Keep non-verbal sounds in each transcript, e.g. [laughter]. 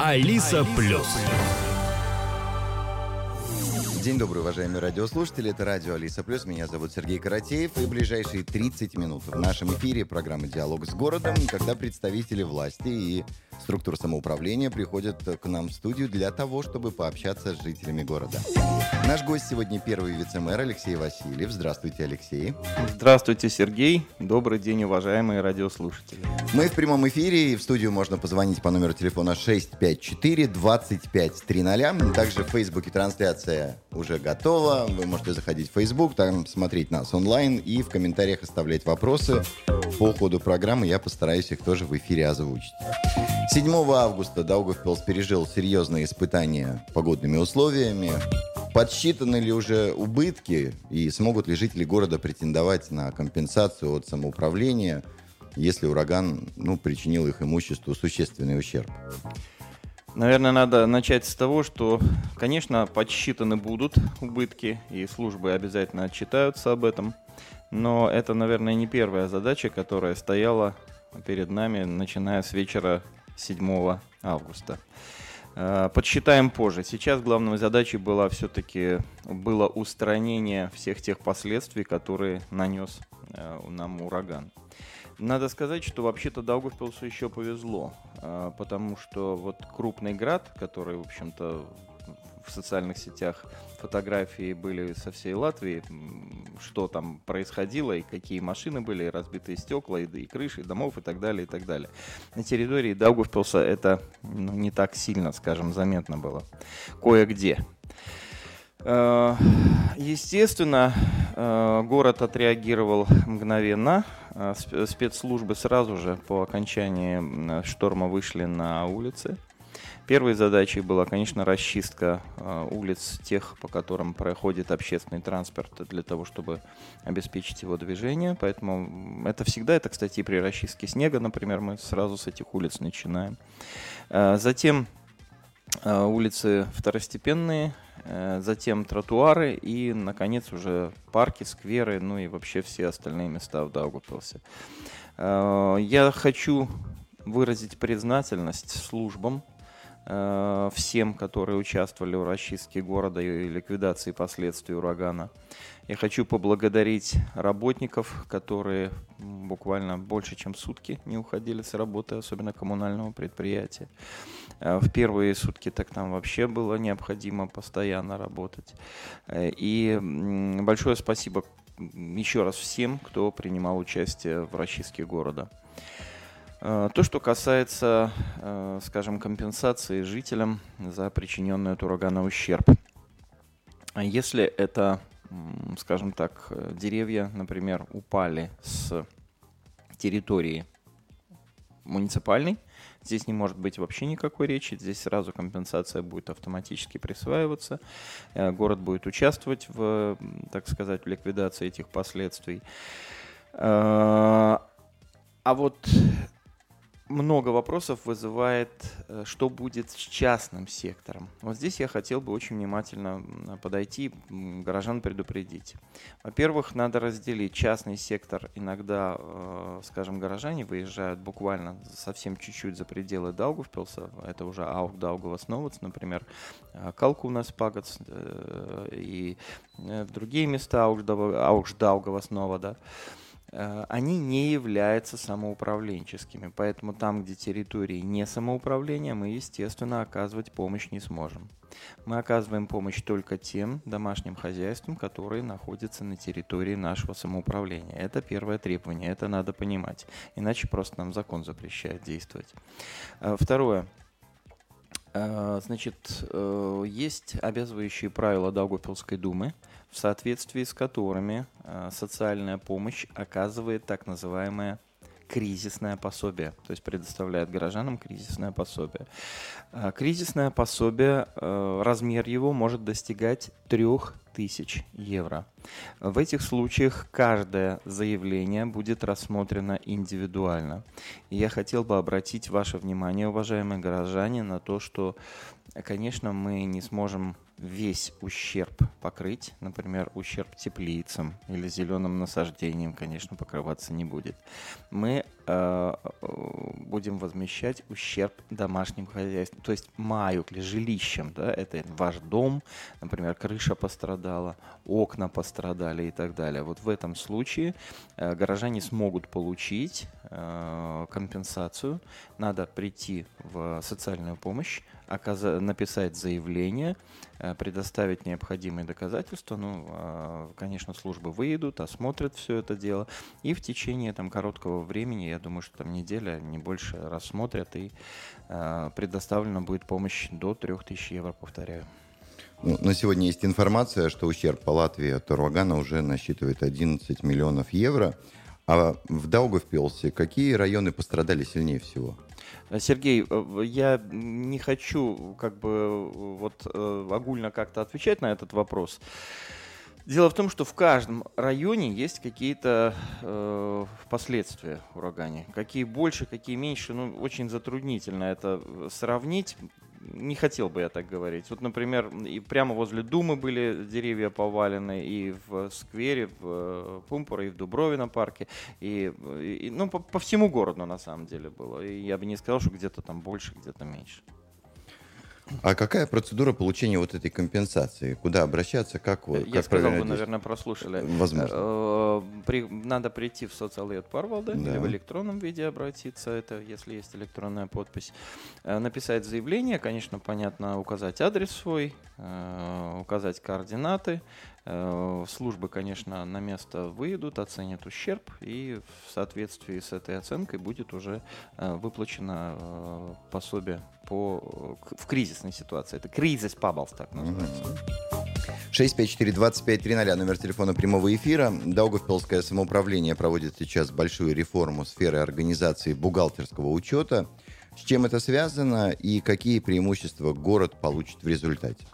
Алиса Плюс. День добрый, уважаемые радиослушатели. Это радио Алиса Плюс. Меня зовут Сергей Каратеев. И ближайшие 30 минут в нашем эфире программы «Диалог с городом», когда представители власти и структур самоуправления приходят к нам в студию для того, чтобы пообщаться с жителями города. Наш гость сегодня первый вице-мэр Алексей Васильев. Здравствуйте, Алексей. Здравствуйте, Сергей. Добрый день, уважаемые радиослушатели. Мы в прямом эфире, и в студию можно позвонить по номеру телефона 654-2530. Также в Фейсбуке трансляция уже готова. Вы можете заходить в Facebook, там смотреть нас онлайн и в комментариях оставлять вопросы. По ходу программы я постараюсь их тоже в эфире озвучить. 7 августа Даугавпилс пережил серьезные испытания погодными условиями. Подсчитаны ли уже убытки и смогут ли жители города претендовать на компенсацию от самоуправления, если ураган ну, причинил их имуществу существенный ущерб? Наверное, надо начать с того, что, конечно, подсчитаны будут убытки, и службы обязательно отчитаются об этом. Но это, наверное, не первая задача, которая стояла перед нами, начиная с вечера 7 августа. Э, подсчитаем позже. Сейчас главной задачей была все-таки было устранение всех тех последствий, которые нанес э, нам ураган. Надо сказать, что вообще-то Даугавпилсу еще повезло, э, потому что вот крупный град, который, в общем-то, в социальных сетях фотографии были со всей Латвии, что там происходило, и какие машины были, и разбитые стекла, и, и крыши, и домов, и так далее, и так далее. На территории Даугавпилса это ну, не так сильно, скажем, заметно было. Кое-где. Э, естественно, э, город отреагировал мгновенно. Э, спецслужбы сразу же по окончании шторма вышли на улицы. Первой задачей была, конечно, расчистка э, улиц тех, по которым проходит общественный транспорт, для того, чтобы обеспечить его движение. Поэтому это всегда, это, кстати, при расчистке снега, например, мы сразу с этих улиц начинаем. Э, затем э, улицы второстепенные, затем тротуары и, наконец, уже парки, скверы, ну и вообще все остальные места в Даугавпилсе. Э, я хочу выразить признательность службам, всем, которые участвовали в расчистке города и ликвидации последствий урагана. Я хочу поблагодарить работников, которые буквально больше, чем сутки не уходили с работы, особенно коммунального предприятия. Э, в первые сутки так там вообще было необходимо постоянно работать. Э, и большое спасибо еще раз всем, кто принимал участие в расчистке города. Э, то, что касается, э, скажем, компенсации жителям за причиненный от урагана ущерб. Если это, скажем так, деревья, например, упали с территории муниципальной, здесь не может быть вообще никакой речи, здесь сразу компенсация будет автоматически присваиваться, э, город будет участвовать в, так сказать, в ликвидации этих последствий. А вот много вопросов вызывает, э, что будет с частным сектором. Вот здесь я хотел бы очень внимательно подойти, горожан предупредить. Во-первых, надо разделить частный сектор. Иногда, э, скажем, горожане выезжают буквально совсем чуть-чуть за пределы Даугавпилса. Это уже Аук Даугавас Новац, например, э, Калку у нас Пагац и в другие места Аук Даугавас Нова, да. Э, они не являются самоуправленческими. Поэтому там, где территории не самоуправления, мы, естественно, оказывать помощь не сможем. Мы оказываем помощь только тем домашним хозяйствам, которые находятся на территории нашего самоуправления. Это первое требование, это надо понимать. Иначе просто нам закон запрещает действовать. Э, второе. Э, значит, есть обязывающие правила Даугавпилской думы – в соответствии с которыми э, социальная помощь оказывает так называемое кризисное пособие, то есть предоставляет горожанам кризисное пособие. Э, кризисное пособие, э, размер его может достигать 3000 евро. В этих случаях каждое заявление будет рассмотрено индивидуально. И я хотел бы обратить ваше внимание, уважаемые горожане, на то, что, конечно, мы не сможем весь ущерб покрыть, например, ущерб теплицам или зеленым насаждением, конечно, покрываться не будет. Мы э, будем возмещать ущерб домашним хозяйствам, то есть маю или жилищам, да, это ваш дом, например, крыша пострадала, окна пострадали и так далее. Вот в этом случае э, горожане смогут получить э, компенсацию. Надо прийти в социальную помощь, написать заявление, э, предоставить необходимые доказательства. Ну, а, конечно, службы выйдут, осмотрят все это дело. И в течение там, короткого времени, я думаю, что там неделя, не больше, рассмотрят и а, предоставлена будет помощь до 3000 евро, повторяю. Ну, на сегодня есть информация, что ущерб по Латвии от урагана уже насчитывает 11 миллионов евро. А в Даугавпилсе какие районы пострадали сильнее всего? Сергей, э, я не хочу как бы вот э, огульно как-то отвечать на этот вопрос. Дело в том, что в каждом районе есть какие-то э, последствия урагане. Какие больше, какие меньше, ну, очень затруднительно это сравнить не хотел бы я так говорить. Вот, например, и прямо возле Думы были деревья повалены, и в сквере, в э, Пумпуре, и в Дубровино парке, и, и ну, по, по всему городу на самом деле было. И я бы не сказал, что где-то там больше, где-то меньше. А какая процедура получения вот этой компенсации? Куда обращаться? Как вы? Я как сказал, вы, наверное, прослушали. Возможно. Э, при, надо прийти в социалет Парвалда да. или в электронном виде обратиться, это если есть электронная подпись. Э, написать заявление, конечно, понятно, указать адрес свой, э, указать координаты, службы, конечно, на место выйдут, оценят ущерб, и в соответствии с этой оценкой будет уже э, выплачено э, пособие по, в кризисной ситуации. Это кризис Паблс, так называется. 654-2530, номер телефона прямого эфира. Даугавпилское самоуправление проводит сейчас большую реформу сферы организации бухгалтерского учета. С чем это связано и какие преимущества город получит в результате?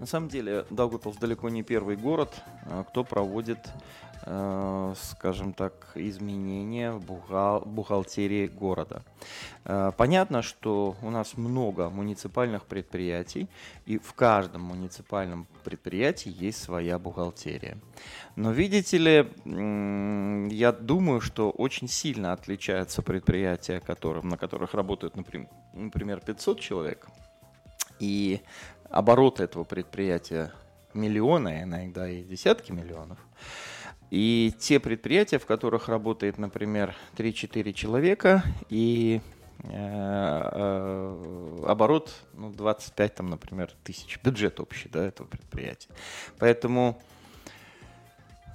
На самом деле Даугавпилс далеко не первый город, а, кто проводит, э, скажем так, изменения в бухгал бухгалтерии города. Э, понятно, что у нас много муниципальных предприятий, и в каждом муниципальном предприятии есть своя бухгалтерия. Но видите ли, я думаю, что очень сильно отличаются предприятия, которым, на которых работают, например, 500 человек, и обороты этого предприятия миллионы, иногда и десятки миллионов. И те предприятия, в которых работает, например, 3-4 человека, и э, э, оборот ну, 25, там, например, тысяч, бюджет общий да, этого предприятия. Поэтому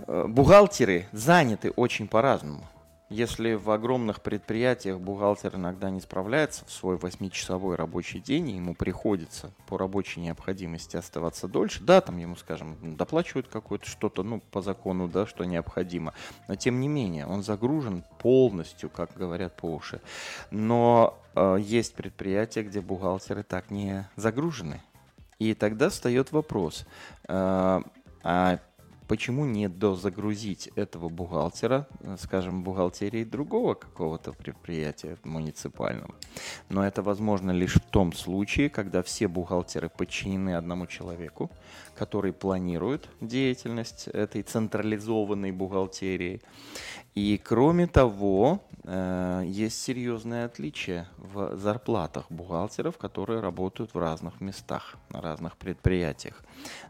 э, бухгалтеры заняты очень по-разному. Если в огромных предприятиях бухгалтер иногда не справляется в свой 8-часовой рабочий день, и ему приходится по рабочей необходимости оставаться дольше, да, там ему, скажем, доплачивают какое-то что-то, ну, по закону, да, что необходимо, но тем не менее он загружен полностью, как говорят по уши. Но э, есть предприятия, где бухгалтеры так не загружены. И тогда встает вопрос, э, а почему не дозагрузить этого бухгалтера, э, скажем, бухгалтерии другого какого-то предприятия муниципального. Но это возможно лишь в том случае, когда все бухгалтеры подчинены одному человеку, который планирует деятельность этой централизованной бухгалтерии. И кроме того, э, есть серьезное отличие в зарплатах бухгалтеров, которые работают в разных местах, на разных предприятиях.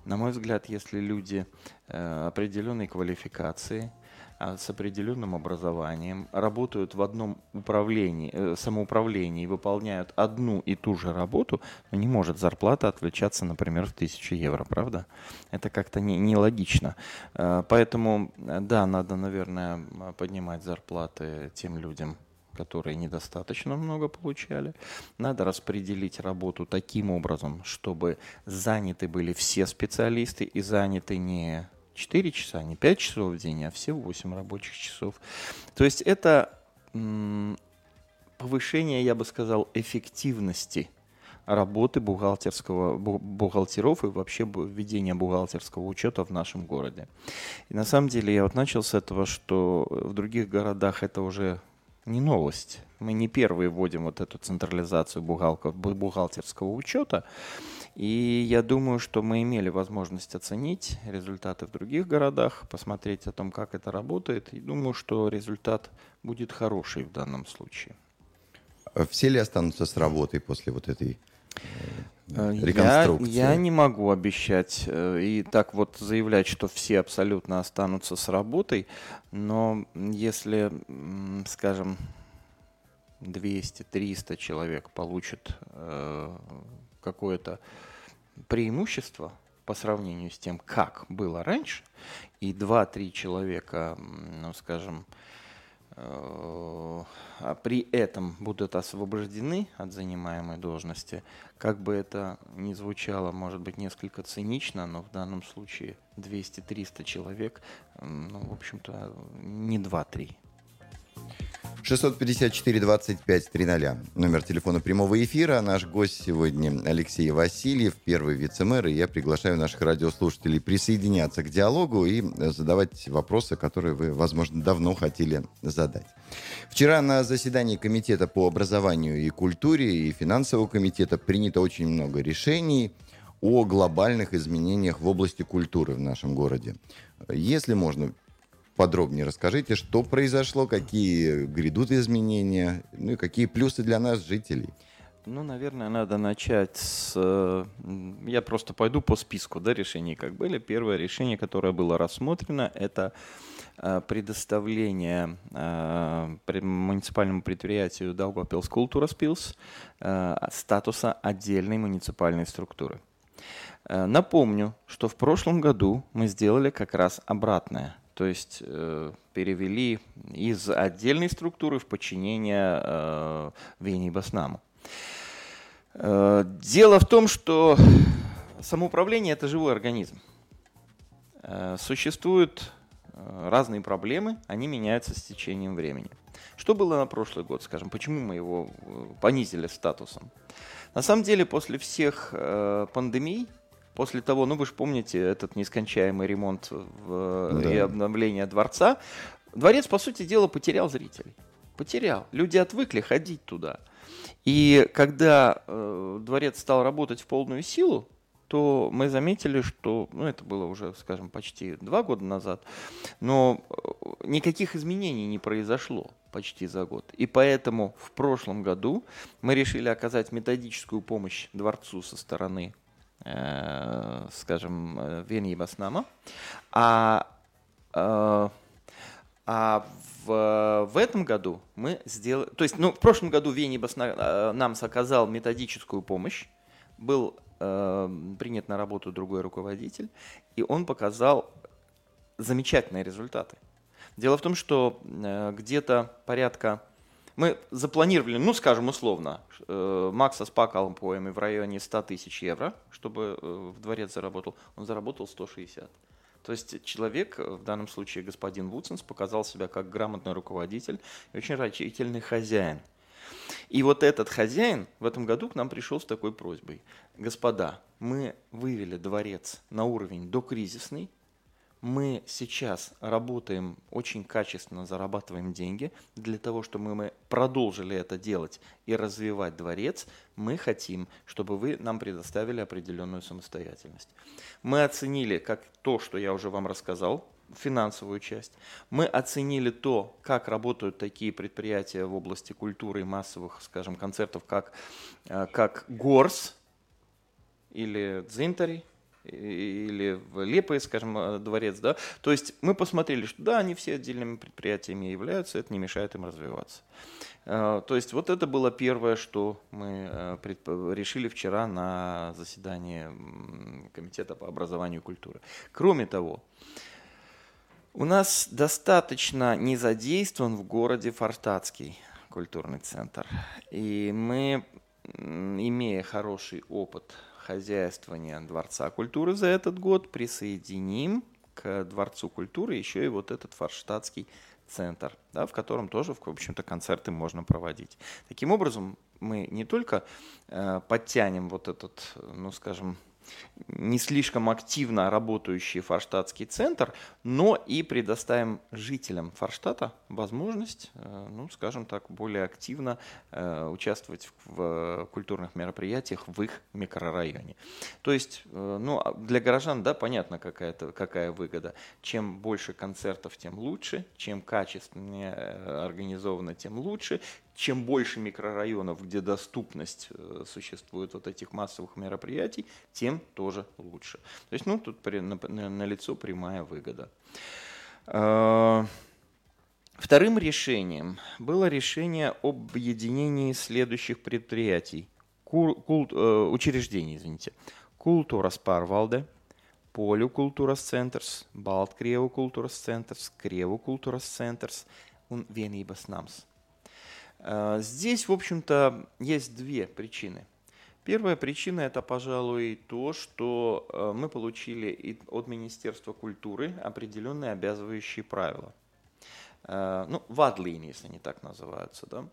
На мой взгляд, если люди э, определенной квалификации, с определенным образованием, работают в одном управлении, э, самоуправлении выполняют одну и ту же работу, но не может зарплата отличаться, например, в тысячу евро, правда? Это как-то не, нелогично. Э, поэтому, да, надо, наверное, поднимать зарплаты тем людям, которые недостаточно много получали. Надо распределить работу таким образом, чтобы заняты были все специалисты и заняты не 4 часа, не 5 часов в день, а все 8 рабочих часов. То есть это повышение, я бы сказал, эффективности работы бухгалтерского, бухгалтеров и вообще ведения бухгалтерского учета в нашем городе. И на самом деле я вот начал с этого, что в других городах это уже не новость. Мы не первые вводим вот эту централизацию бухгалтерского учета. И я думаю, что мы имели возможность оценить результаты в других городах, посмотреть о том, как это работает. И думаю, что результат будет хороший в данном случае. А все ли останутся с работой после вот этой э, реконструкции? Я, я не могу обещать э, и так вот заявлять, что все абсолютно останутся с работой, но если, скажем, 200-300 человек получат э, какое-то преимущество по сравнению с тем, как было раньше, и 2-3 человека, ну, скажем, э, при этом будут освобождены от занимаемой должности, как бы это ни звучало, может быть, несколько цинично, но в данном случае 200-300 человек, ну, в общем-то, не 2-3. 654-25-00. Номер телефона прямого эфира. Наш гость сегодня Алексей Васильев, первый вице-мэр. И я приглашаю наших радиослушателей присоединяться к диалогу и задавать вопросы, которые вы, возможно, давно хотели задать. Вчера на заседании Комитета по образованию и культуре и финансового комитета принято очень много решений о глобальных изменениях в области культуры в нашем городе. Если можно, подробнее расскажите, что произошло, какие грядут изменения, ну и какие плюсы для нас, жителей. Ну, наверное, надо начать с... Э, я просто пойду по списку да, решений, как были. Первое решение, которое было рассмотрено, это э, предоставление э, муниципальному предприятию Daugavpils Kultūras статуса отдельной муниципальной структуры. Напомню, что в прошлом году мы сделали как раз обратное – то есть э, перевели из отдельной структуры в подчинение э, Вене Баснаму. Э, дело в том, что самоуправление – это живой организм. Э, существуют разные проблемы, они меняются с течением времени. Что было на прошлый год, скажем, почему мы его понизили статусом? На самом деле, после всех пандемий после того, ну вы же помните этот нескончаемый ремонт в, да. и обновление дворца, дворец, по сути дела, потерял зрителей. Потерял. Люди отвыкли ходить туда. И когда э, дворец стал работать в полную силу, то мы заметили, что, ну это было уже, скажем, почти два года назад, но э, никаких изменений не произошло почти за год. И поэтому в прошлом году мы решили оказать методическую помощь дворцу со стороны Э, скажем, vienības nama. А, а, а в, в этом году мы сделали... То есть, ну, в прошлом году Венибас э, нам оказал методическую помощь. Был э, принят на работу другой руководитель, и он показал замечательные результаты. Дело в том, что э, где-то порядка мы запланировали, ну, скажем, условно, э, Макса с пакалпоями в районе 100 тысяч евро, чтобы э, в дворец заработал. Он заработал 160. То есть человек, э, в данном случае господин Вудсенс, показал себя как грамотный руководитель и очень рачительный хозяин. И вот этот хозяин в этом году к нам пришел с такой просьбой. Господа, мы вывели дворец на уровень докризисный, мы сейчас работаем очень качественно, зарабатываем деньги. Для того, чтобы мы продолжили это делать и развивать дворец, мы хотим, чтобы вы нам предоставили определенную самостоятельность. Мы оценили как то, что я уже вам рассказал, финансовую часть. Мы оценили то, как работают такие предприятия в области культуры и массовых, скажем, концертов, как, э, как ГОРС или Дзинтари, или в Лепое, скажем, э, дворец, да, то есть мы посмотрели, что да, они все отдельными предприятиями являются, это не мешает им развиваться. Э, то есть вот это было первое, что мы э, решили вчера на заседании Комитета по образованию и культуре. Кроме того, у нас достаточно не задействован в городе Форштадтский культурный центр. И мы, имея хороший опыт хозяйствования Дворца культуры за этот год присоединим к Дворцу культуры еще и вот этот форштадтский центр, да, в котором тоже, в общем-то, концерты можно проводить. Таким образом, мы не только э, подтянем вот этот, ну, скажем, не слишком активно работающий Форштадтский центр, но и предоставим жителям Форштадта возможность, э, ну, скажем так, более активно э, участвовать в культурных мероприятиях в их микрорайоне. То есть, э, ну, а для горожан, да, понятно, какая, -то, какая выгода. Чем больше концертов, тем лучше, чем качественнее организовано, тем лучше, чем больше микрорайонов, где доступность э, существует вот этих массовых мероприятий, тем тоже лучше. То есть, ну, тут при, на, лицо прямая выгода. А, вторым решением было решение об объединении следующих предприятий, кул, кул, э, учреждений, извините. Культура Спарвалде, Полю Культурас Центрс, Балткриеву Культурас Центрс, Криеву Культурас Центрс un vienības. А, здесь, в общем-то, есть две причины. Первая причина – это, пожалуй, то, что а, мы получили от Министерства культуры определенные обязывающие правила. А, ну, вадлини, если они так называются, да,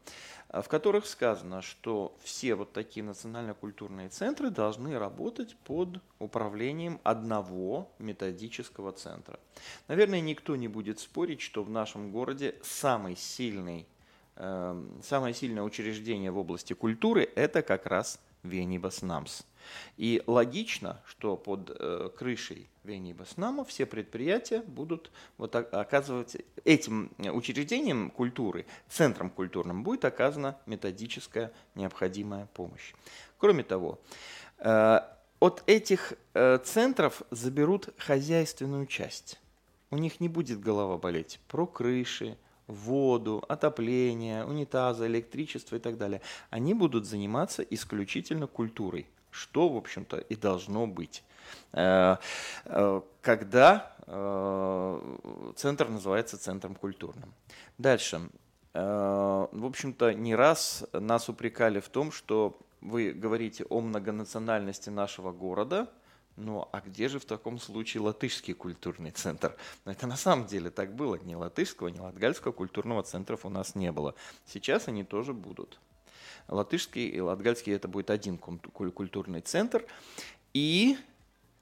в которых сказано, что все вот такие национально-культурные центры должны работать под управлением одного методического центра. Наверное, никто не будет спорить, что в нашем городе самый сильный самое сильное учреждение в области культуры – это как раз Венибас Намс. И логично, что под э, крышей Венибас Нама все предприятия будут вот, оказывать этим учреждением культуры, центром культурным будет оказана методическая необходимая помощь. Кроме того, э, от этих э, центров заберут хозяйственную часть. У них не будет голова болеть про крыши, воду, отопление, унитазы, электричество и так далее, они будут заниматься исключительно культурой, что, в общем-то, и должно быть. Э, э, когда э, центр называется центром культурным. Дальше. В общем-то, не раз нас упрекали в том, что вы говорите о многонациональности нашего города – ну, а где же в таком случае латышский культурный центр? Но это на самом деле так было. Ни латышского, ни латгальского культурного центров у нас не было. Сейчас они тоже будут. Латышский и латгальский это будет один культурный центр. И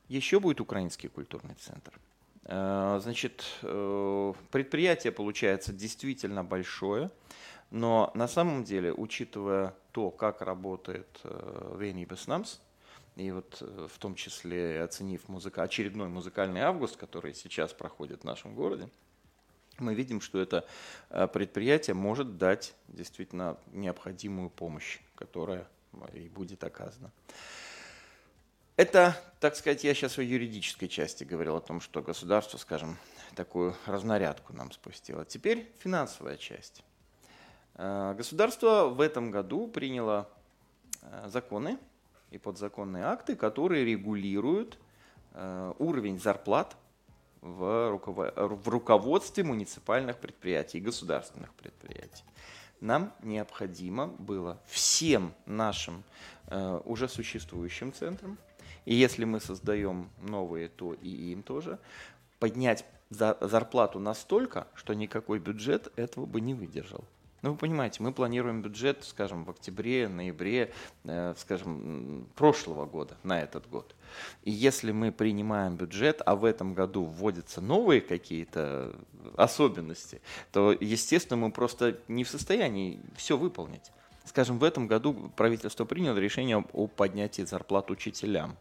еще будет украинский культурный центр. Э, значит, э, предприятие получается действительно большое, но на самом деле, учитывая то, как работает Венибес Намс, и вот э, в том числе оценив музыка, очередной музыкальный август, который сейчас проходит в нашем городе, мы видим, что это э, предприятие может дать действительно необходимую помощь, которая э, и будет оказана. Это, так сказать, я сейчас о юридической части говорил, о том, что государство, скажем, такую разнарядку нам спустило. Теперь финансовая часть. Государство в этом году приняло законы, и подзаконные акты, которые регулируют э, уровень зарплат в, руково- в руководстве муниципальных предприятий, государственных предприятий. Нам необходимо было всем нашим э, уже существующим центрам, и если мы создаем новые, то и им тоже, поднять за, зарплату настолько, что никакой бюджет этого бы не выдержал. Ну, вы понимаете, мы планируем бюджет, скажем, в октябре, ноябре, э, скажем, прошлого года, на этот год. И если мы принимаем бюджет, а в этом году вводятся новые какие-то особенности, то, естественно, мы просто не в состоянии все выполнить. Скажем, в этом году правительство приняло решение о поднятии зарплат учителям.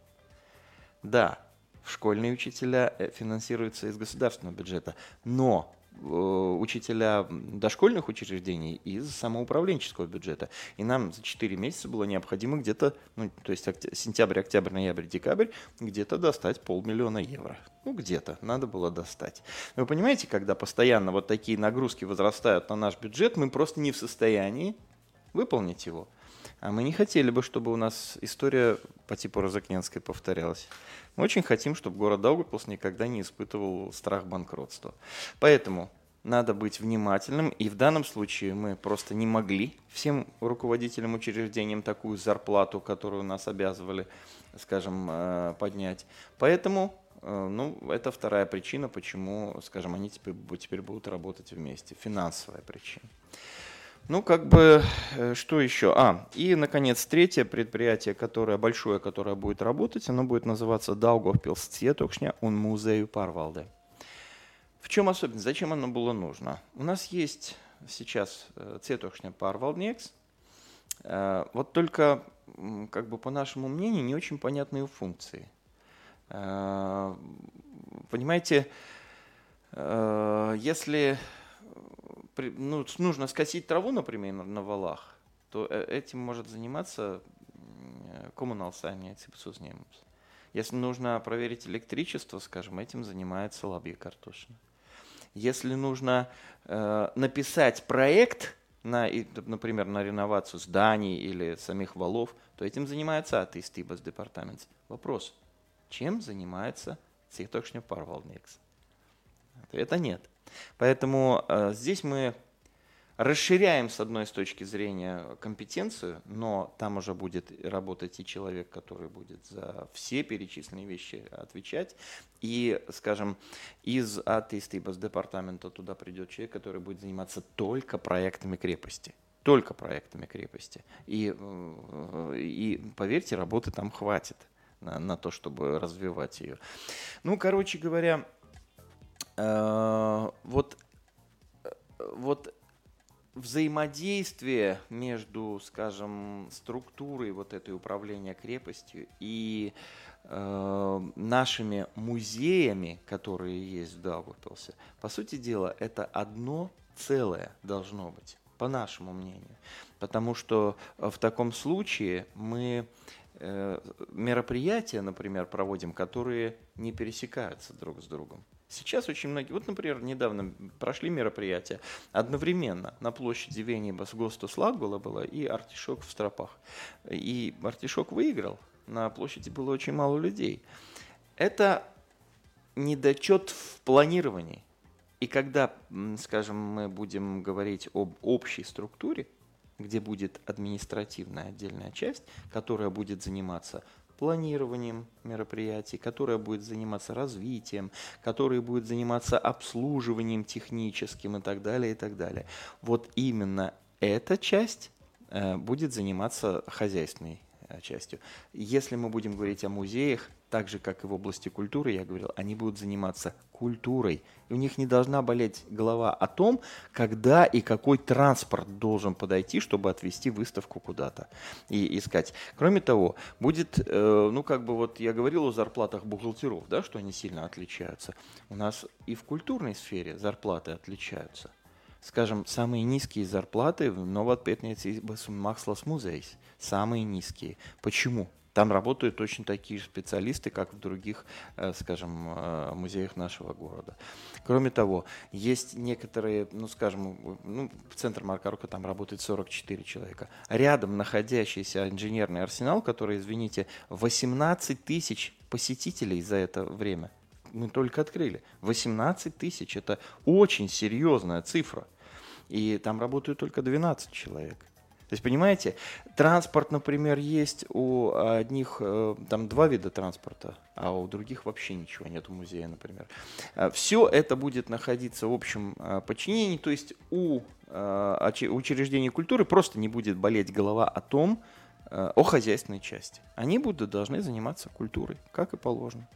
Да, школьные учителя э, финансируются из государственного бюджета, но учителя дошкольных учреждений из самоуправленческого бюджета. И нам за 4 месяца было необходимо где-то, ну, то есть сентябрь, октябрь, ноябрь, декабрь, где-то достать полмиллиона евро. Ну, где-то надо было достать. Вы понимаете, когда постоянно вот такие нагрузки возрастают на наш бюджет, мы просто не в состоянии выполнить его. А мы не хотели бы, чтобы у нас история по типу Розыкненской повторялась. Мы очень хотим, чтобы город Даугавпилс никогда не испытывал страх банкротства. Поэтому надо быть внимательным, и в данном случае мы просто не могли всем руководителям учреждениям такую зарплату, которую нас обязывали, скажем, э, поднять. Поэтому э, ну, это вторая причина, почему, скажем, они теперь, теперь будут работать вместе. Финансовая причина. Ну, как бы, э, что еще? А, и, наконец, третье предприятие, которое большое, которое будет работать, оно будет называться cietokšņa un музею Парвалде. В чем особенность? Зачем оно было нужно? У нас есть сейчас cietokšņa Парвалднекс, вот только, как бы по нашему мнению, не очень понятные функции. Э, понимаете, э, если ну, нужно скосить траву, например, на валах, то э, этим может заниматься коммунал saimniecības Если нужно проверить электричество, скажем, этим занимается Лабья Картошина. Если нужно э, написать проект, на, например, на реновацию зданий или самих валов, то этим занимается атеистибас департамент. Вопрос, чем занимается цветочный парвалникс? Ответа нет. Поэтому э, здесь мы расширяем с одной точки зрения компетенцию, но там уже будет работать и человек, который будет за все перечисленные вещи отвечать. И, скажем, из атеистибас департамента туда придет человек, который будет заниматься только проектами крепости. Только проектами крепости. И, э, и поверьте, работы там хватит на, на то, чтобы развивать ее. Ну, короче говоря, вот, э, вот взаимодействие между, скажем, структурой вот этой управления крепостью и э, нашими музеями, которые есть в Даугавпилсе, по сути дела, это одно целое должно быть, по нашему мнению. Потому что в таком случае мы э, мероприятия, например, проводим, которые не пересекаются друг с другом. Сейчас очень многие, вот, например, недавно прошли мероприятия одновременно на площади Венибас Гостус Ладгула было и Артишок в Стропах. И Артишок выиграл, на площади было очень мало людей. Это недочет в планировании. И когда, скажем, мы будем говорить об общей структуре, где будет административная отдельная часть, которая будет заниматься планированием мероприятий, которая будет заниматься развитием, которая будет заниматься обслуживанием техническим и так далее, и так далее. Вот именно эта часть э, будет заниматься хозяйственной э, частью. Если мы будем говорить о музеях, так же, как и в области культуры, я говорил, они будут заниматься культурой. И у них не должна болеть голова о том, когда и какой транспорт должен подойти, чтобы отвести выставку куда-то и искать. Кроме того, будет, э, ну как бы вот я говорил о зарплатах бухгалтеров, да, что они сильно отличаются. У нас и в культурной сфере зарплаты отличаются. Скажем, самые низкие зарплаты в Новотпетнице Музейс. Самые низкие. Почему? Там работают точно такие же специалисты, как в других, э, скажем, э, музеях нашего города. Кроме того, есть некоторые, ну, скажем, ну, в центр Маркарука там работает 44 человека. Рядом находящийся инженерный арсенал, который, извините, 18 тысяч посетителей за это время. Мы только открыли. 18 тысяч – это очень серьезная цифра. И там работают только 12 человек. То есть, понимаете, транспорт, например, есть у одних, э, там два вида транспорта, а у других вообще ничего нет у музея, например. Э, Все это будет находиться в общем э, подчинении, то есть у учреждений культуры просто не будет болеть голова о том, о хозяйственной части. Они будут должны заниматься культурой, как и положено.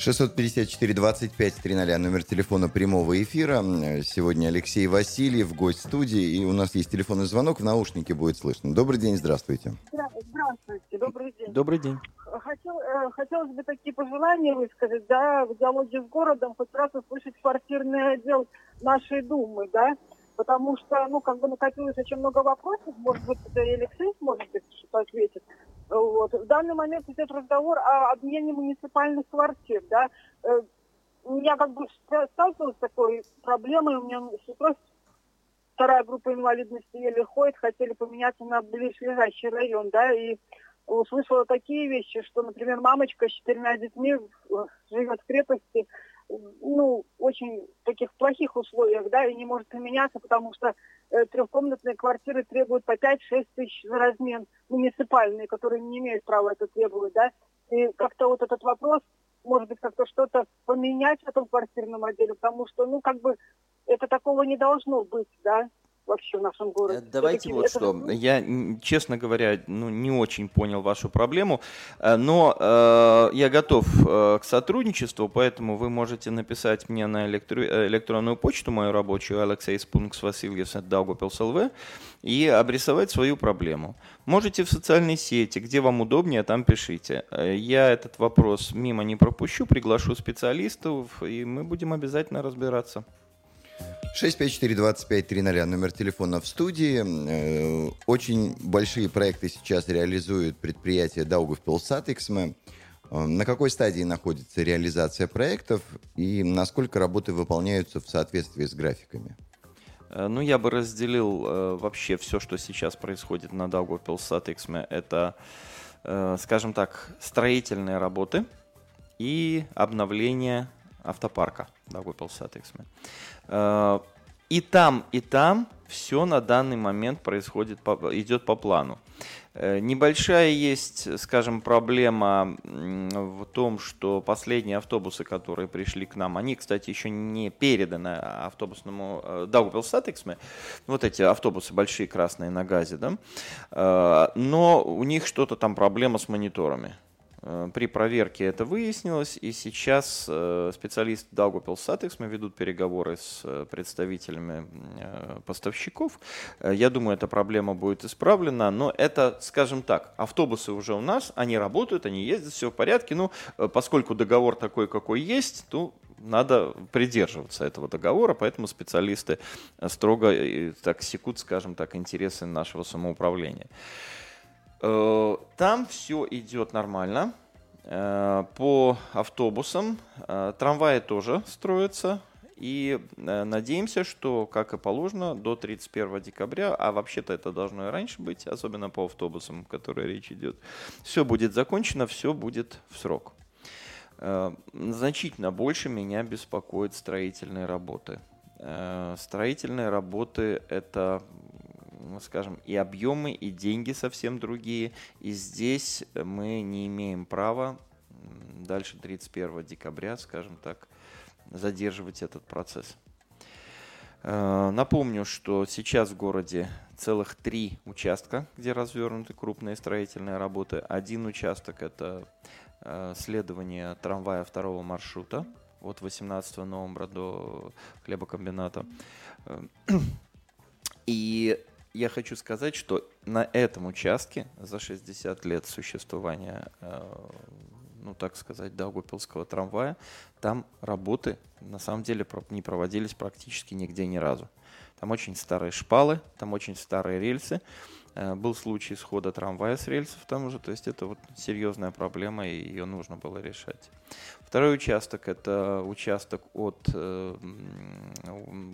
654-25-00, номер телефона прямого эфира. Сегодня Алексей Васильев, гость студии, и у нас есть телефонный звонок, в наушнике будет слышно. Добрый день, здравствуйте. Здравствуйте, добрый день. Добрый день. Хотел, э, хотелось бы такие пожелания высказать, да, в диалоге с городом хоть раз услышать квартирный отдел нашей Думы, да, потому что, ну, как бы накопилось очень много вопросов, может быть, это и Алексей может быть что-то ответит. Вот. В данный момент идет разговор о обмене муниципальных квартир, да. Э, я как бы сталкивалась с такой проблемой, у меня свекровь вторая группа инвалидности еле ходит, хотели поменяться на ближайший район, да, и услышала такие вещи, что, например, мамочка с четырьмя детьми живет в крепости, ну, очень таких плохих условиях, да, и не может поменяться, потому что э, трехкомнатные квартиры требуют по 5-6 тысяч за размен, муниципальные, которые не имеют права это требовать, да, и как-то вот этот вопрос, может быть, как-то что-то поменять в этом квартирном отделе, потому что, ну, как бы, это такого не должно быть, да, вообще в нашем городе. Э, давайте вот что. Я, честно говоря, ну, не очень понял вашу проблему, э, но э, я готов э, к сотрудничеству, поэтому вы можете написать мне на электро, электронную почту мою рабочую alexeispunks.vasilьевс.daugupils.lv и обрисовать свою проблему. Можете в социальной сети, где вам удобнее, там пишите. Я этот вопрос мимо не пропущу, приглашу специалистов, и мы будем обязательно разбираться. 654-2530, номер телефона в студии. Э, очень большие проекты сейчас реализуют предприятие Даугавпилсатексме. Э, на какой стадии находится реализация проектов и насколько работы выполняются в соответствии с графиками? Э, ну, я бы разделил вообще все, что сейчас происходит на Daugavpils satiksme. Это, скажем так, строительные работы и обновление автопарка Daugavpils satiksme. Э, и там, и там все на данный момент происходит, идет по плану. Э, небольшая есть, скажем, проблема в том, что последние автобусы, которые пришли к нам, они, кстати, еще не переданы автобусному Daugavpils satiksme, вот эти автобусы большие красные на газе, да, э, но у них что-то там проблема с мониторами. Э, при проверке это выяснилось, и сейчас э, специалисты Daugavpils Satex ведут переговоры с э, представителями поставщиков. Я думаю, эта проблема будет исправлена, но это, скажем так, автобусы уже у нас, они работают, они ездят, все в порядке. Ну, поскольку договор такой, какой есть, то надо придерживаться этого договора, поэтому специалисты строго так секут, скажем так, интересы нашего самоуправления. Э, там все идет нормально. Э, по автобусам э, трамваи тоже строятся. И надеемся, что, как и положено, до 31 декабря, а вообще-то это должно и раньше быть, особенно по автобусам, о которой речь идет, все будет закончено, все будет в срок. Значительно больше меня беспокоят строительные работы. Строительные работы – это скажем, и объемы, и деньги совсем другие. И здесь мы не имеем права дальше 31 декабря, скажем так, задерживать этот процесс. Э, напомню, что сейчас в городе целых три участка, где развернуты крупные строительные работы. Один участок – это э, следование трамвая второго маршрута от 18 новembra до хлебокомбината. Э, [clears throat] и я хочу сказать, что на этом участке за 60 лет существования, э, ну так сказать, Даугупилского трамвая, там работы на самом деле не проводились практически нигде ни разу. Там очень старые шпалы, там очень старые рельсы. Э, был случай схода трамвая с рельсов там уже, то есть это вот серьезная проблема, и ее нужно было решать. Второй участок – это участок от э,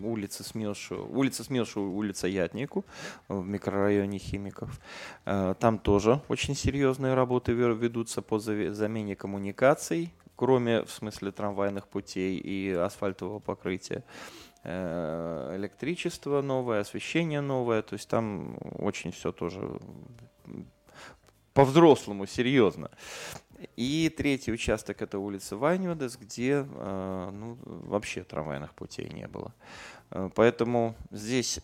улицы Смилшу, улица Смилшу, улица Ятнику в микрорайоне Химиков. Э, там тоже очень серьезные работы ведутся по замене коммуникаций, кроме в смысле трамвайных путей и асфальтового покрытия. Э, электричество новое, освещение новое, то есть там очень все тоже по-взрослому, серьезно. И третий участок это улица Вайнюдес, где э, ну, вообще трамвайных путей не было. Э, поэтому здесь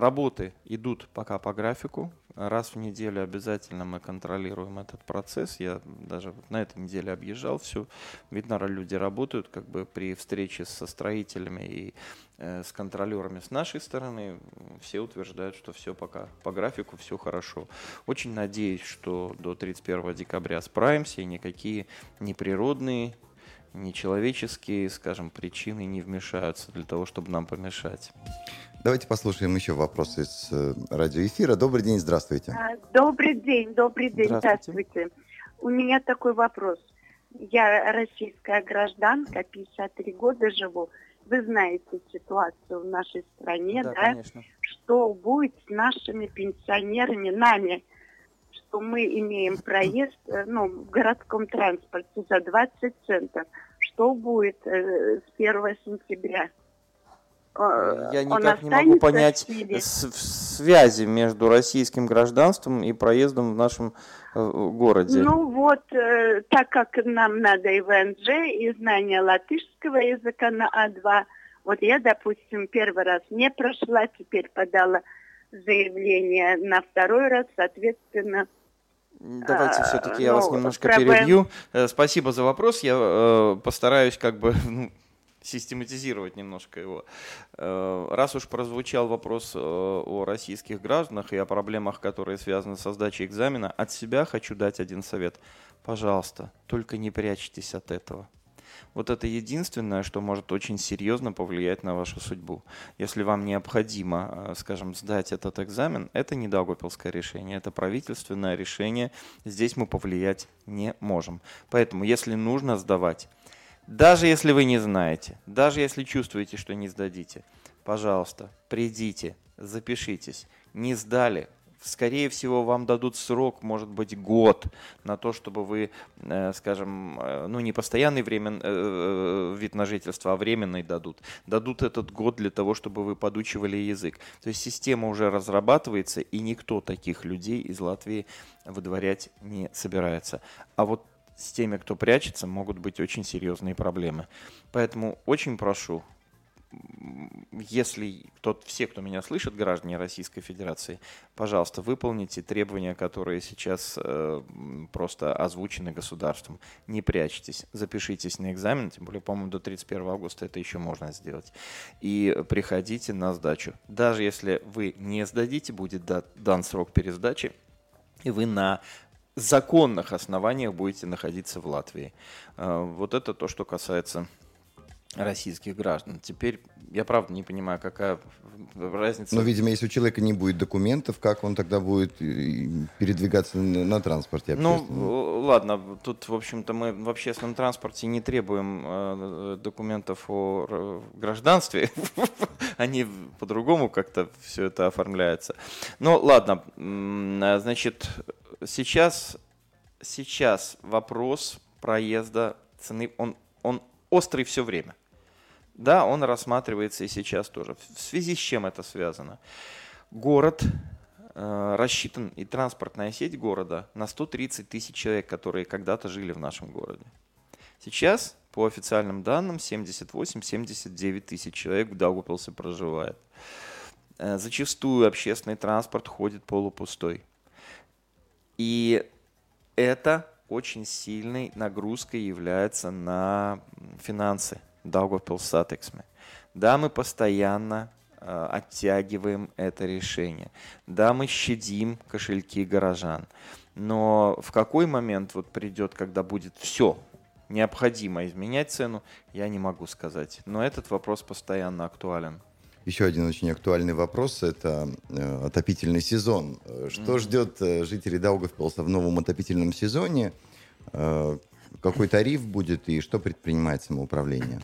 работы идут пока по графику. Раз в неделю обязательно мы контролируем этот процесс. Я даже на этой неделе объезжал все. Видно, люди работают как бы при встрече со строителями и э, с контролерами с нашей стороны. Все утверждают, что все пока по графику, все хорошо. Очень надеюсь, что до 31 декабря справимся и никакие неприродные нечеловеческие, скажем, причины не вмешаются для того, чтобы нам помешать. Давайте послушаем еще вопросы из э, радиоэфира. Добрый день, здравствуйте. А, добрый день, добрый день, здравствуйте. здравствуйте. У меня такой вопрос. Я российская гражданка, 53 года живу. Вы знаете ситуацию в нашей стране, да? да? Конечно. Что будет с нашими пенсионерами, нами, что мы имеем проезд э, ну, в городском транспорте за 20 центов. Что будет э, с 1 сентября? Э, Я никак не могу понять связи между российским гражданством и проездом в нашем э, городе. Ну вот, э, так как нам надо и ВНЖ, и знание латышского языка на А2, Вот я, допустим, первый раз не прошла, теперь подала заявление на второй раз, соответственно, Давайте все-таки я ну, вас немножко перебью. Э, спасибо за вопрос. Я э, постараюсь как бы [laughs] ну, систематизировать немножко его. Э, раз уж прозвучал вопрос э, о российских гражданах и о проблемах, которые связаны со сдачей экзамена, от себя хочу дать один совет. Пожалуйста, только не прячьтесь от этого. Вот это единственное, что может очень серьезно повлиять на вашу судьбу. Если вам необходимо, э, скажем, сдать этот экзамен, это не Даугавпилское решение, это правительственное решение. Здесь мы повлиять не можем. Поэтому, если нужно сдавать, даже если вы не знаете, даже если чувствуете, что не сдадите, пожалуйста, придите, запишитесь. Не сдали, скорее всего, вам дадут срок, может быть, год на то, чтобы вы, э, скажем, э, ну не постоянный времен, э, вид на жительство, а временный дадут. Дадут этот год для того, чтобы вы подучивали язык. То есть система уже разрабатывается, и никто таких людей из Латвии выдворять не собирается. А вот с теми, кто прячется, могут быть очень серьезные проблемы. Поэтому очень прошу, если тот, все, кто меня слышит, граждане Российской Федерации, пожалуйста, выполните требования, которые сейчас э, просто озвучены государством. Не прячьтесь, запишитесь на экзамен, тем более, по-моему, до 31 августа это еще можно сделать. И приходите на сдачу. Даже если вы не сдадите, будет дан срок пересдачи, и вы на законных основаниях будете находиться в Латвии. А, вот это то, что касается российских граждан. Теперь я правда не понимаю, какая разница. Но, видимо, если у человека не будет документов, как он тогда будет э, передвигаться на транспорте? Ну, ладно, тут, в общем-то, мы в общественном транспорте не требуем э, документов о гражданстве. [laughs] Они по-другому как-то все это оформляется. Ну, ладно, значит, сейчас, сейчас вопрос проезда цены, он, он острый все время. Да, он рассматривается и сейчас тоже. В связи с чем это связано? Город э, рассчитан, и транспортная сеть города на 130 тысяч человек, которые когда-то жили в нашем городе. Сейчас, по официальным данным, 78-79 тысяч человек в Даугавпилсе проживает. Э, зачастую общественный транспорт ходит полупустой. И это очень сильной нагрузкой является на финансы Daugavpils сатексме. Да, мы постоянно э, оттягиваем это решение. Да, мы щадим кошельки горожан. Но в какой момент вот придет, когда будет все необходимо изменять цену, я не могу сказать. Но этот вопрос постоянно актуален. Еще один очень актуальный вопрос – это э, отопительный сезон. Что mm-hmm. ждет э, жителей Даугавпилса в новом отопительном сезоне? Какой тариф будет и что предпринимает самоуправление?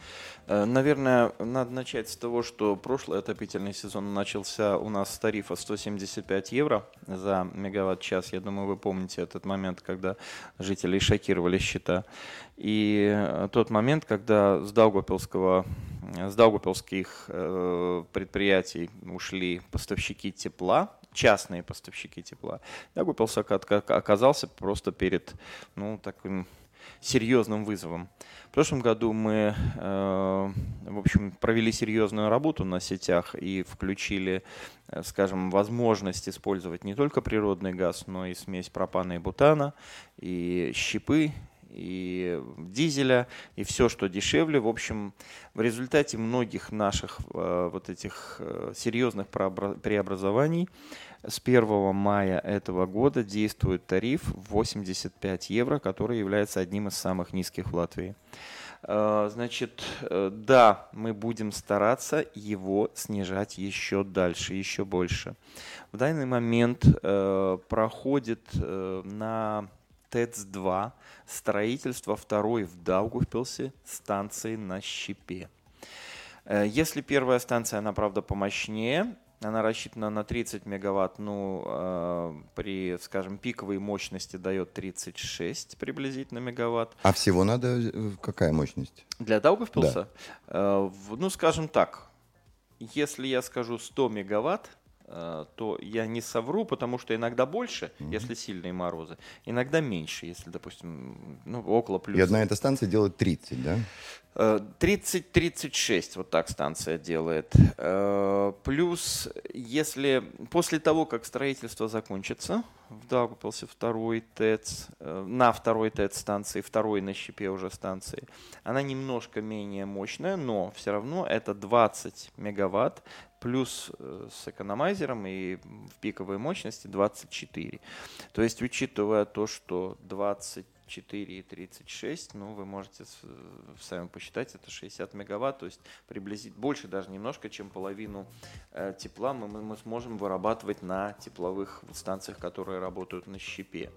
Э, наверное, надо начать с того, что прошлый отопительный сезон начался у нас с тарифа 175 евро за мегаватт-час. Я думаю, вы помните этот момент, когда жители шокировали счета. И э, тот момент, когда с Даугапилского с Даугапилских э, предприятий ушли поставщики тепла, частные поставщики тепла, Даугапилсак оказался просто перед ну, таким серьезным вызовом. В прошлом году мы, э, в общем, провели серьезную работу на сетях и включили, э, скажем, возможность использовать не только природный газ, но и смесь пропана и бутана, и щепы, и дизеля, и все, что дешевле. В общем, в результате многих наших э, вот этих серьезных преобразований с 1 мая этого года действует тариф 85 евро, который является одним из самых низких в Латвии. Э, значит, э, да, мы будем стараться его снижать еще дальше, еще больше. В данный момент э, проходит на ТЭЦ-2 строительство второй в Даугавпилсе станции на Щепе. Если первая станция, она, правда, помощнее, она рассчитана на 30 мегаватт, ну, э, при, скажем, пиковой мощности дает 36 приблизительно мегаватт. А всего надо э, какая мощность? Для Даугавпилса? Да. Э, ну, скажем так, если я скажу 100 мегаватт, то я не совру, потому что иногда больше, mm-hmm. если сильные морозы, иногда меньше, если, допустим, ну, около плюс. И одна эта станция делает 30, да? 30-36 вот так станция делает. Плюс, если после того, как строительство закончится, в Даугавпилсе второй ТЭЦ, на второй ТЭЦ станции, второй на щепе уже станции, она немножко менее мощная, но все равно это 20 мегаватт плюс э, с экономайзером и в пиковой мощности 24. То есть, учитывая то, что 24 и 36, ну, вы можете сами посчитать, это 60 мегаватт, то есть приблизить больше даже немножко, чем половину э, тепла мы, мы сможем вырабатывать на тепловых станциях, которые работают на щепе.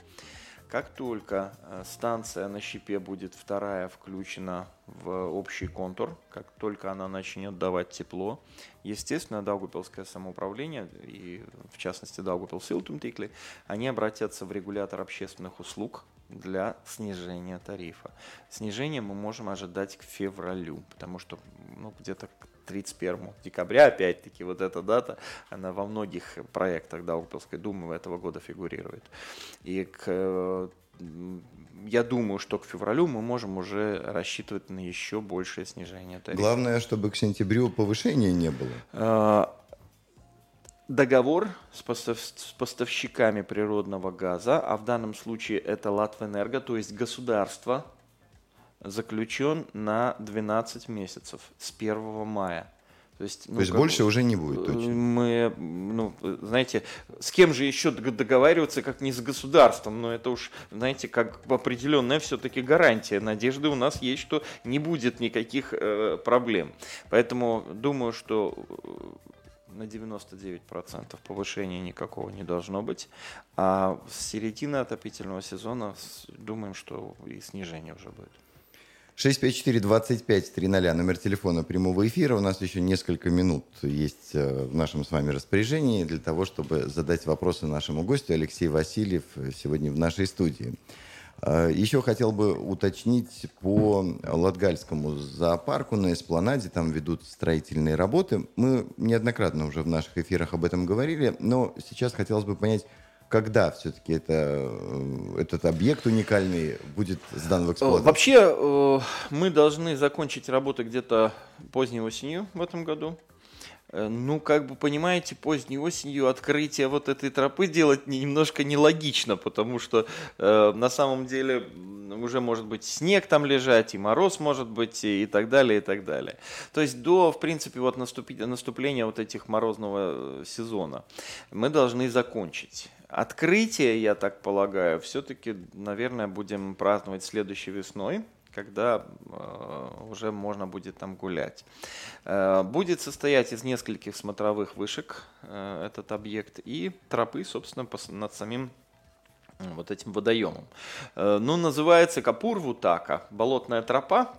Как только э, станция на щепе будет вторая включена в общий контур, как только она начнет давать тепло, естественно, Даугупилское самоуправление и, в частности, Даугупил Силтумтикли, они обратятся в регулятор общественных услуг для снижения тарифа. Снижение мы можем ожидать к февралю, потому что ну, где-то 31 декабря, опять-таки, вот эта дата, она во многих проектах Даугавпилской думы этого года фигурирует. И к я думаю, что к февралю мы можем уже рассчитывать на еще большее снижение тарифа. Главное, чтобы к сентябрю повышения не было. А, договор с, постав, с поставщиками природного газа, а в данном случае это Латвэнерго, то есть государство, заключен на 12 месяцев с 1 мая. То есть, ну, То есть больше уже не будет точно. Мы, ну, знаете, с кем же еще договариваться, как не с государством, но это уж, знаете, как определенная все-таки гарантия. Надежды у нас есть, что не будет никаких э, проблем. Поэтому думаю, что э, на 99% повышения никакого не должно быть. А с середины отопительного сезона думаем, что и снижение уже будет. 654-25-00, номер телефона прямого эфира. У нас еще несколько минут есть э, в нашем с вами распоряжении для того, чтобы задать вопросы нашему гостю. Алексей Васильев э, сегодня в нашей студии. Э, еще хотел бы уточнить по Латгальскому зоопарку на Эспланаде. Там ведут строительные работы. Мы неоднократно уже в наших эфирах об этом говорили, но сейчас хотелось бы понять, когда все-таки это, э, этот объект уникальный будет сдан в эксплуатацию? Вообще э, мы должны закончить работы где-то поздней осенью в этом году. Э, ну, как бы понимаете, поздней осенью открытие вот этой тропы делать немножко нелогично, потому что э, на самом деле уже может быть снег там лежать, и мороз может быть, и, и так далее, и так далее. То есть до, в принципе, вот наступить, наступления вот этих морозного сезона мы должны закончить. Открытие, я так полагаю, все-таки, наверное, будем праздновать следующей весной когда э, уже можно будет там гулять. Э, будет состоять из нескольких смотровых вышек э, этот объект и тропы, собственно, над самим вот этим водоемом. Ну, называется Капур-Вутака, болотная тропа.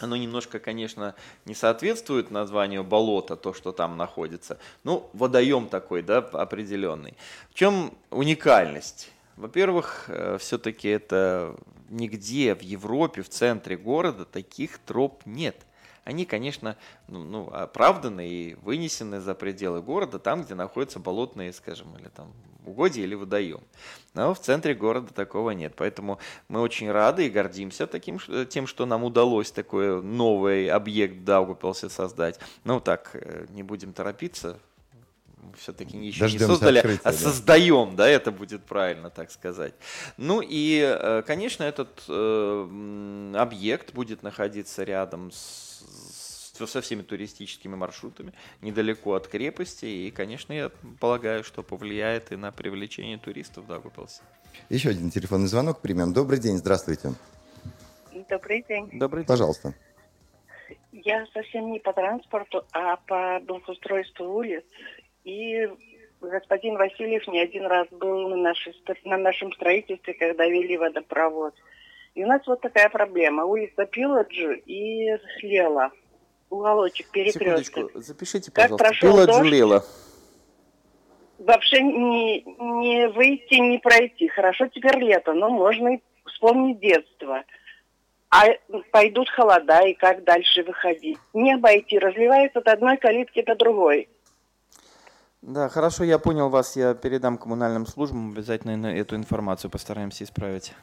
Оно немножко, конечно, не соответствует названию болота, то, что там находится. Ну, водоем такой, да, определенный. В чем уникальность? Во-первых, все-таки это нигде в Европе, в центре города таких троп нет. Они, конечно, ну, ну, оправданы и вынесены за пределы города, там, где находятся болотные, скажем, или там угодья или водоем. Но в центре города такого нет. Поэтому мы очень рады и гордимся таким, тем, что нам удалось такой новый объект Даугупилсе создать. Ну так, э, не будем торопиться, все-таки еще Дождемся не создали, открытия, а да. создаем, да, это будет правильно так сказать. Ну и, э, конечно, этот э, объект будет находиться рядом с со всеми туристическими маршрутами, недалеко от крепости, и, конечно, я полагаю, что повлияет и на привлечение туристов в Дагупилсе. Еще один телефонный звонок примем. Добрый день, здравствуйте. Добрый день. Добрый день. Пожалуйста. Я совсем не по транспорту, а по благоустройству улиц. И господин Васильев не один раз был на, нашей, на нашем строительстве, когда вели водопровод. И у нас вот такая проблема. Улица Пиладжу и Лела. Уголочек, перекресток. Запишите, пожалуйста. Как прошел Пиладжу Лела. Вообще не, не выйти, не пройти. Хорошо, теперь лето, но можно и вспомнить детство. А пойдут холода, и как дальше выходить? Не обойти, разливается от одной калитки до другой. Да, хорошо, я понял вас. Я передам коммунальным службам. Обязательно эту информацию постараемся исправить.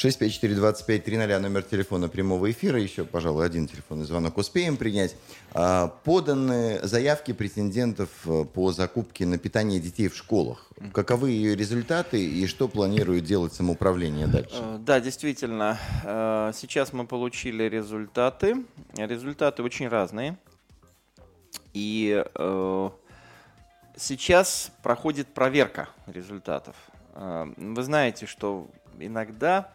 654-25-00, номер телефона прямого эфира. Еще, пожалуй, один телефонный звонок успеем принять. А, поданы заявки претендентов э, по закупке на питание детей в школах. Каковы ее результаты и что планирует делать самоуправление дальше? Э, да, действительно. Э, сейчас мы получили результаты. Результаты очень разные. И сейчас проходит проверка результатов. Вы знаете, что иногда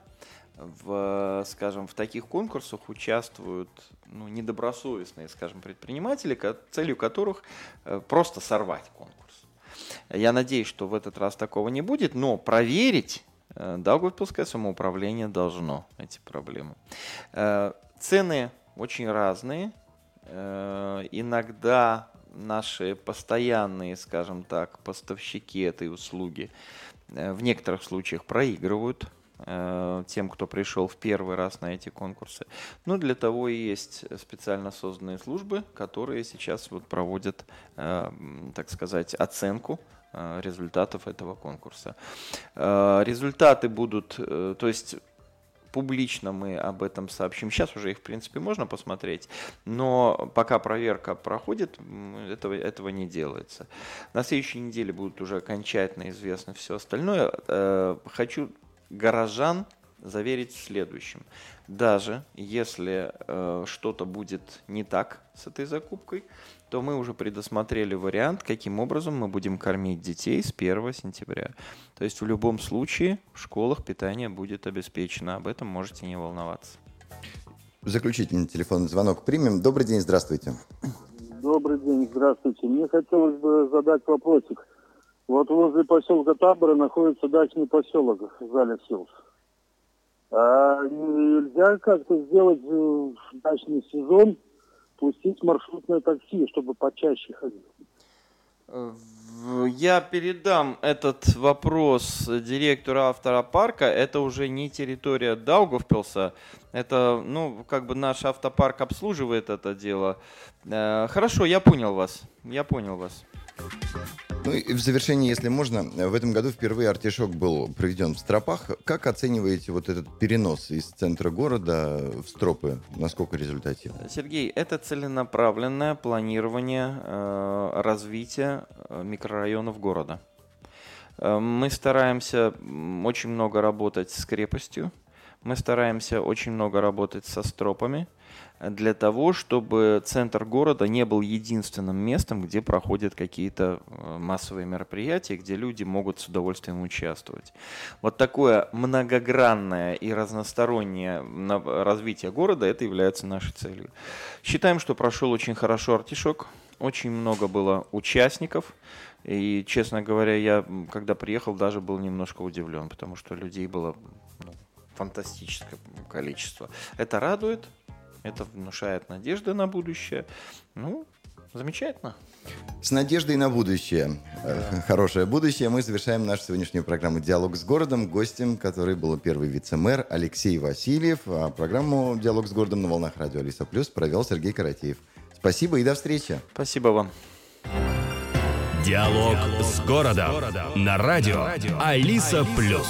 в, скажем, в таких конкурсах участвуют ну, недобросовестные, скажем, предприниматели, целью которых э, просто сорвать конкурс. Я надеюсь, что в этот раз такого не будет, но проверить э, Даугавпилское самоуправление должно эти проблемы. Э, цены очень разные. Иногда наши постоянные, скажем так, поставщики этой услуги в некоторых случаях проигрывают Э, тем, кто пришел в первый раз на эти конкурсы. Ну, для того и есть специально созданные службы, которые сейчас вот проводят, э, так сказать, оценку э, результатов этого конкурса. Результаты будут, то есть публично мы об этом сообщим. Сейчас уже их, в принципе, можно посмотреть, но пока проверка проходит, этого, этого не делается. На следующей неделе будут уже окончательно известно все остальное. Хочу горожан заверить в следующем. Даже если э, что-то будет не так с этой закупкой, то мы уже предусмотрели вариант, каким образом мы будем кормить детей с 1 сентября. То есть в любом случае в школах питание будет обеспечено. Об этом можете не волноваться. Заключительный телефонный звонок примем. Добрый день, здравствуйте. Добрый день, здравствуйте. Мне хотелось бы задать вопросик. Вот возле поселка Табора находится дачный поселок Залив Хиллз. А нельзя как-то сделать э, дачный сезон, пустить маршрутное такси, чтобы почаще ходить? Я передам этот вопрос директору автопарка. Это уже не территория Даугавпилса. Это, ну, как бы наш автопарк обслуживает это дело. Э, хорошо, я понял вас. Я понял вас. Ну и в завершении, если можно, в этом году впервые артишок был проведен в Стропах. Как оцениваете вот этот перенос из центра города в Стропы? Насколько результативно? Сергей, это целенаправленное планирование э, развития э, микрорайонов города. Э, мы стараемся очень много работать с крепостью, мы стараемся очень много работать со стропами, для того, чтобы центр города не был единственным местом, где проходят какие-то э, массовые мероприятия, где люди могут с удовольствием участвовать. Вот такое многогранное и разностороннее развитие города, это является нашей целью. Считаем, что прошел очень хорошо артишок, очень много было участников, и, честно говоря, я, когда приехал, даже был немножко удивлен, потому что людей было ну, фантастическое количество. Это радует, это внушает надежды на будущее. Ну, замечательно. С надеждой на будущее, да. хорошее будущее, мы завершаем нашу сегодняшнюю программу «Диалог с городом», гостем, который был первый вице-мэр Алексей Васильев. А программу «Диалог с городом» на волнах радио Алиса Плюс провел Сергей Каратеев. Спасибо и до встречи. Спасибо вам. Диалог, Диалог с городом на радио Алиса Плюс.